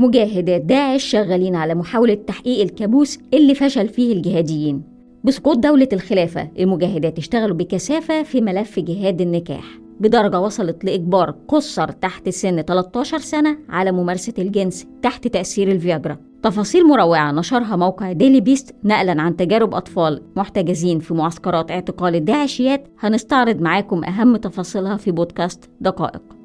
مجاهدات داعش شغالين على محاولة تحقيق الكابوس اللي فشل فيه الجهاديين. بسقوط دولة الخلافة المجاهدات اشتغلوا بكثافة في ملف جهاد النكاح. بدرجة وصلت لإجبار قصر تحت سن 13 سنة على ممارسة الجنس تحت تأثير الفياجرا. تفاصيل مروعة نشرها موقع ديلي بيست نقلا عن تجارب أطفال محتجزين في معسكرات اعتقال الداعشيات. هنستعرض معاكم أهم تفاصيلها في بودكاست دقائق.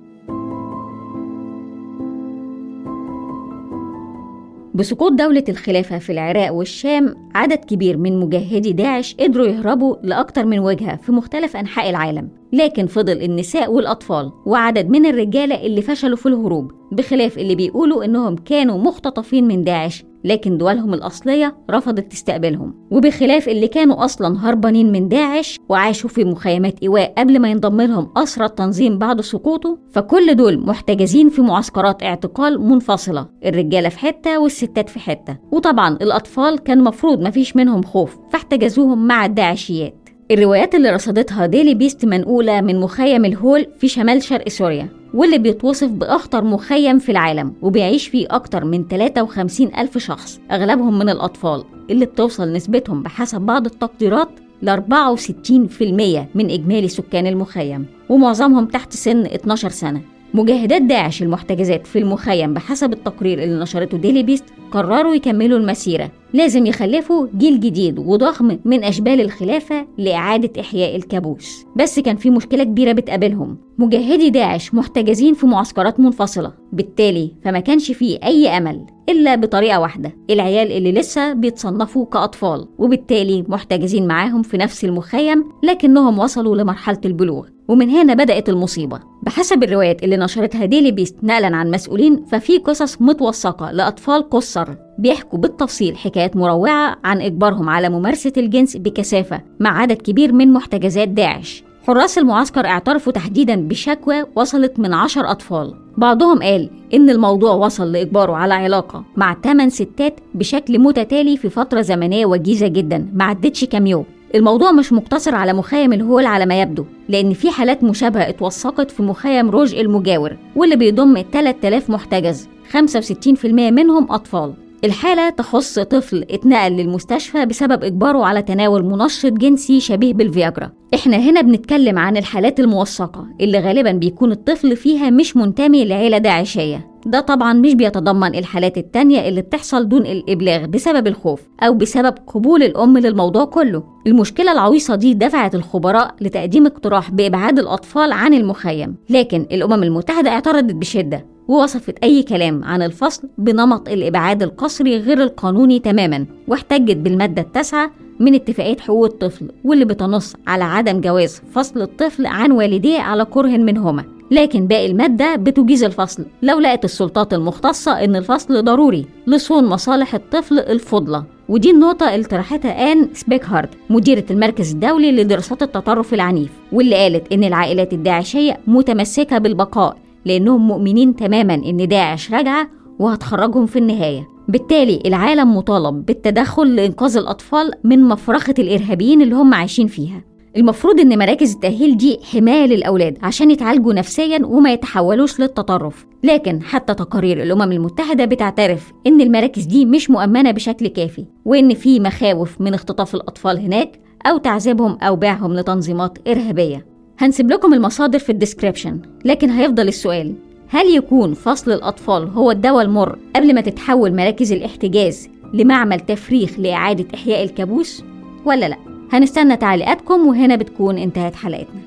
بسقوط دولة الخلافة في العراق والشام عدد كبير من مجاهدي داعش قدروا يهربوا لأكثر من وجهة في مختلف أنحاء العالم. لكن فضل النساء والأطفال وعدد من الرجالة اللي فشلوا في الهروب بخلاف اللي بيقولوا إنهم كانوا مختطفين من داعش لكن دولهم الأصلية رفضت تستقبلهم وبخلاف اللي كانوا أصلا هربانين من داعش وعاشوا في مخيمات إيواء قبل ما ينضم لهم أسرى التنظيم بعد سقوطه فكل دول محتجزين في معسكرات اعتقال منفصلة الرجالة في حتة والستات في حتة. وطبعا الأطفال كان مفروض مفيش منهم خوف فاحتجزوهم مع الداعشيات. الروايات اللي رصدتها ديلي بيست منقولة من مخيم الهول في شمال شرق سوريا واللي بيتوصف بأخطر مخيم في العالم وبيعيش فيه أكتر من 53 ألف شخص أغلبهم من الأطفال اللي بتوصل نسبتهم بحسب بعض التقديرات ل 64% من إجمالي سكان المخيم ومعظمهم تحت سن 12 سنة. مجاهدات داعش المحتجزات في المخيم بحسب التقرير اللي نشرته ديلي بيست قرروا يكملوا المسيرة. لازم يخلفوا جيل جديد وضخم من أشبال الخلافة لإعادة إحياء الكابوس. بس كان في مشكلة كبيرة بتقابلهم. مجاهدي داعش محتجزين في معسكرات منفصلة. بالتالي فما كانش فيه أي أمل. إلا بطريقة واحدة. العيال اللي لسه بيتصنفوا كأطفال وبالتالي محتجزين معاهم في نفس المخيم لكنهم وصلوا لمرحلة البلوغ. ومن هنا بدأت المصيبة. بحسب الروايات اللي نشرتها ديلي بيست نقلا عن مسؤولين ففي قصص متوثقة لأطفال قصر بيحكوا بالتفصيل حكايات مروعة عن إجبارهم على ممارسة الجنس بكثافة مع عدد كبير من محتجزات داعش. حراس المعسكر اعترفوا تحديدا بشكوى وصلت من عشر أطفال. بعضهم قال إن الموضوع وصل لإجباره على علاقة مع 8 ستات بشكل متتالي في فترة زمنية وجيزة جدا ما عدتش كام يوم. الموضوع مش مقتصر على مخيم الهول على ما يبدو لأن في حالات مشابهة اتوثقت في مخيم روج المجاور واللي بيضم 3000 محتجز 65% منهم أطفال. الحالة تخص طفل اتنقل للمستشفى بسبب إجباره على تناول منشط جنسي شبيه بالفياجرا. إحنا هنا بنتكلم عن الحالات الموثقة اللي غالبا بيكون الطفل فيها مش منتمي لعيلة داعشية ده طبعا مش بيتضمن الحالات التانية اللي بتحصل دون الإبلاغ بسبب الخوف أو بسبب قبول الأم للموضوع كله. المشكلة العويصة دي دفعت الخبراء لتقديم اقتراح بإبعاد الأطفال عن المخيم لكن الأمم المتحدة اعترضت بشدة. ووصفت أي كلام عن الفصل بنمط الإبعاد القسري غير القانوني تماما واحتجت بالمادة التاسعة من اتفاقية حقوق الطفل واللي بتنص على عدم جواز فصل الطفل عن والديه على كره منهما. لكن باقي المادة بتجيز الفصل لو لقت السلطات المختصة إن الفصل ضروري لصون مصالح الطفل الفضلة. ودي النقطة اللي طرحتها آن سبيكهارد مديرة المركز الدولي لدراسات التطرف العنيف واللي قالت إن العائلات الداعشية متمسكة بالبقاء لأنهم مؤمنين تماما إن داعش راجعة وهتخرجهم في النهاية. بالتالي العالم مطالب بالتدخل لإنقاذ الأطفال من مفرخة الإرهابيين اللي هم عايشين فيها. المفروض إن مراكز التأهيل دي حماية للأولاد عشان يتعالجوا نفسيا وما يتحولوش للتطرف. لكن حتى تقارير الأمم المتحدة بتعترف إن المراكز دي مش مؤمنة بشكل كافي وإن في مخاوف من اختطاف الأطفال هناك أو تعذيبهم أو بيعهم لتنظيمات إرهابية. هنسيب لكم المصادر في ال description. لكن هيفضل السؤال هل يكون فصل الأطفال هو الدواء المر قبل ما تتحول مراكز الاحتجاز لمعمل تفريخ لإعادة إحياء الكابوس؟ ولا لأ؟ هنستنى تعليقاتكم وهنا بتكون انتهت حلقتنا.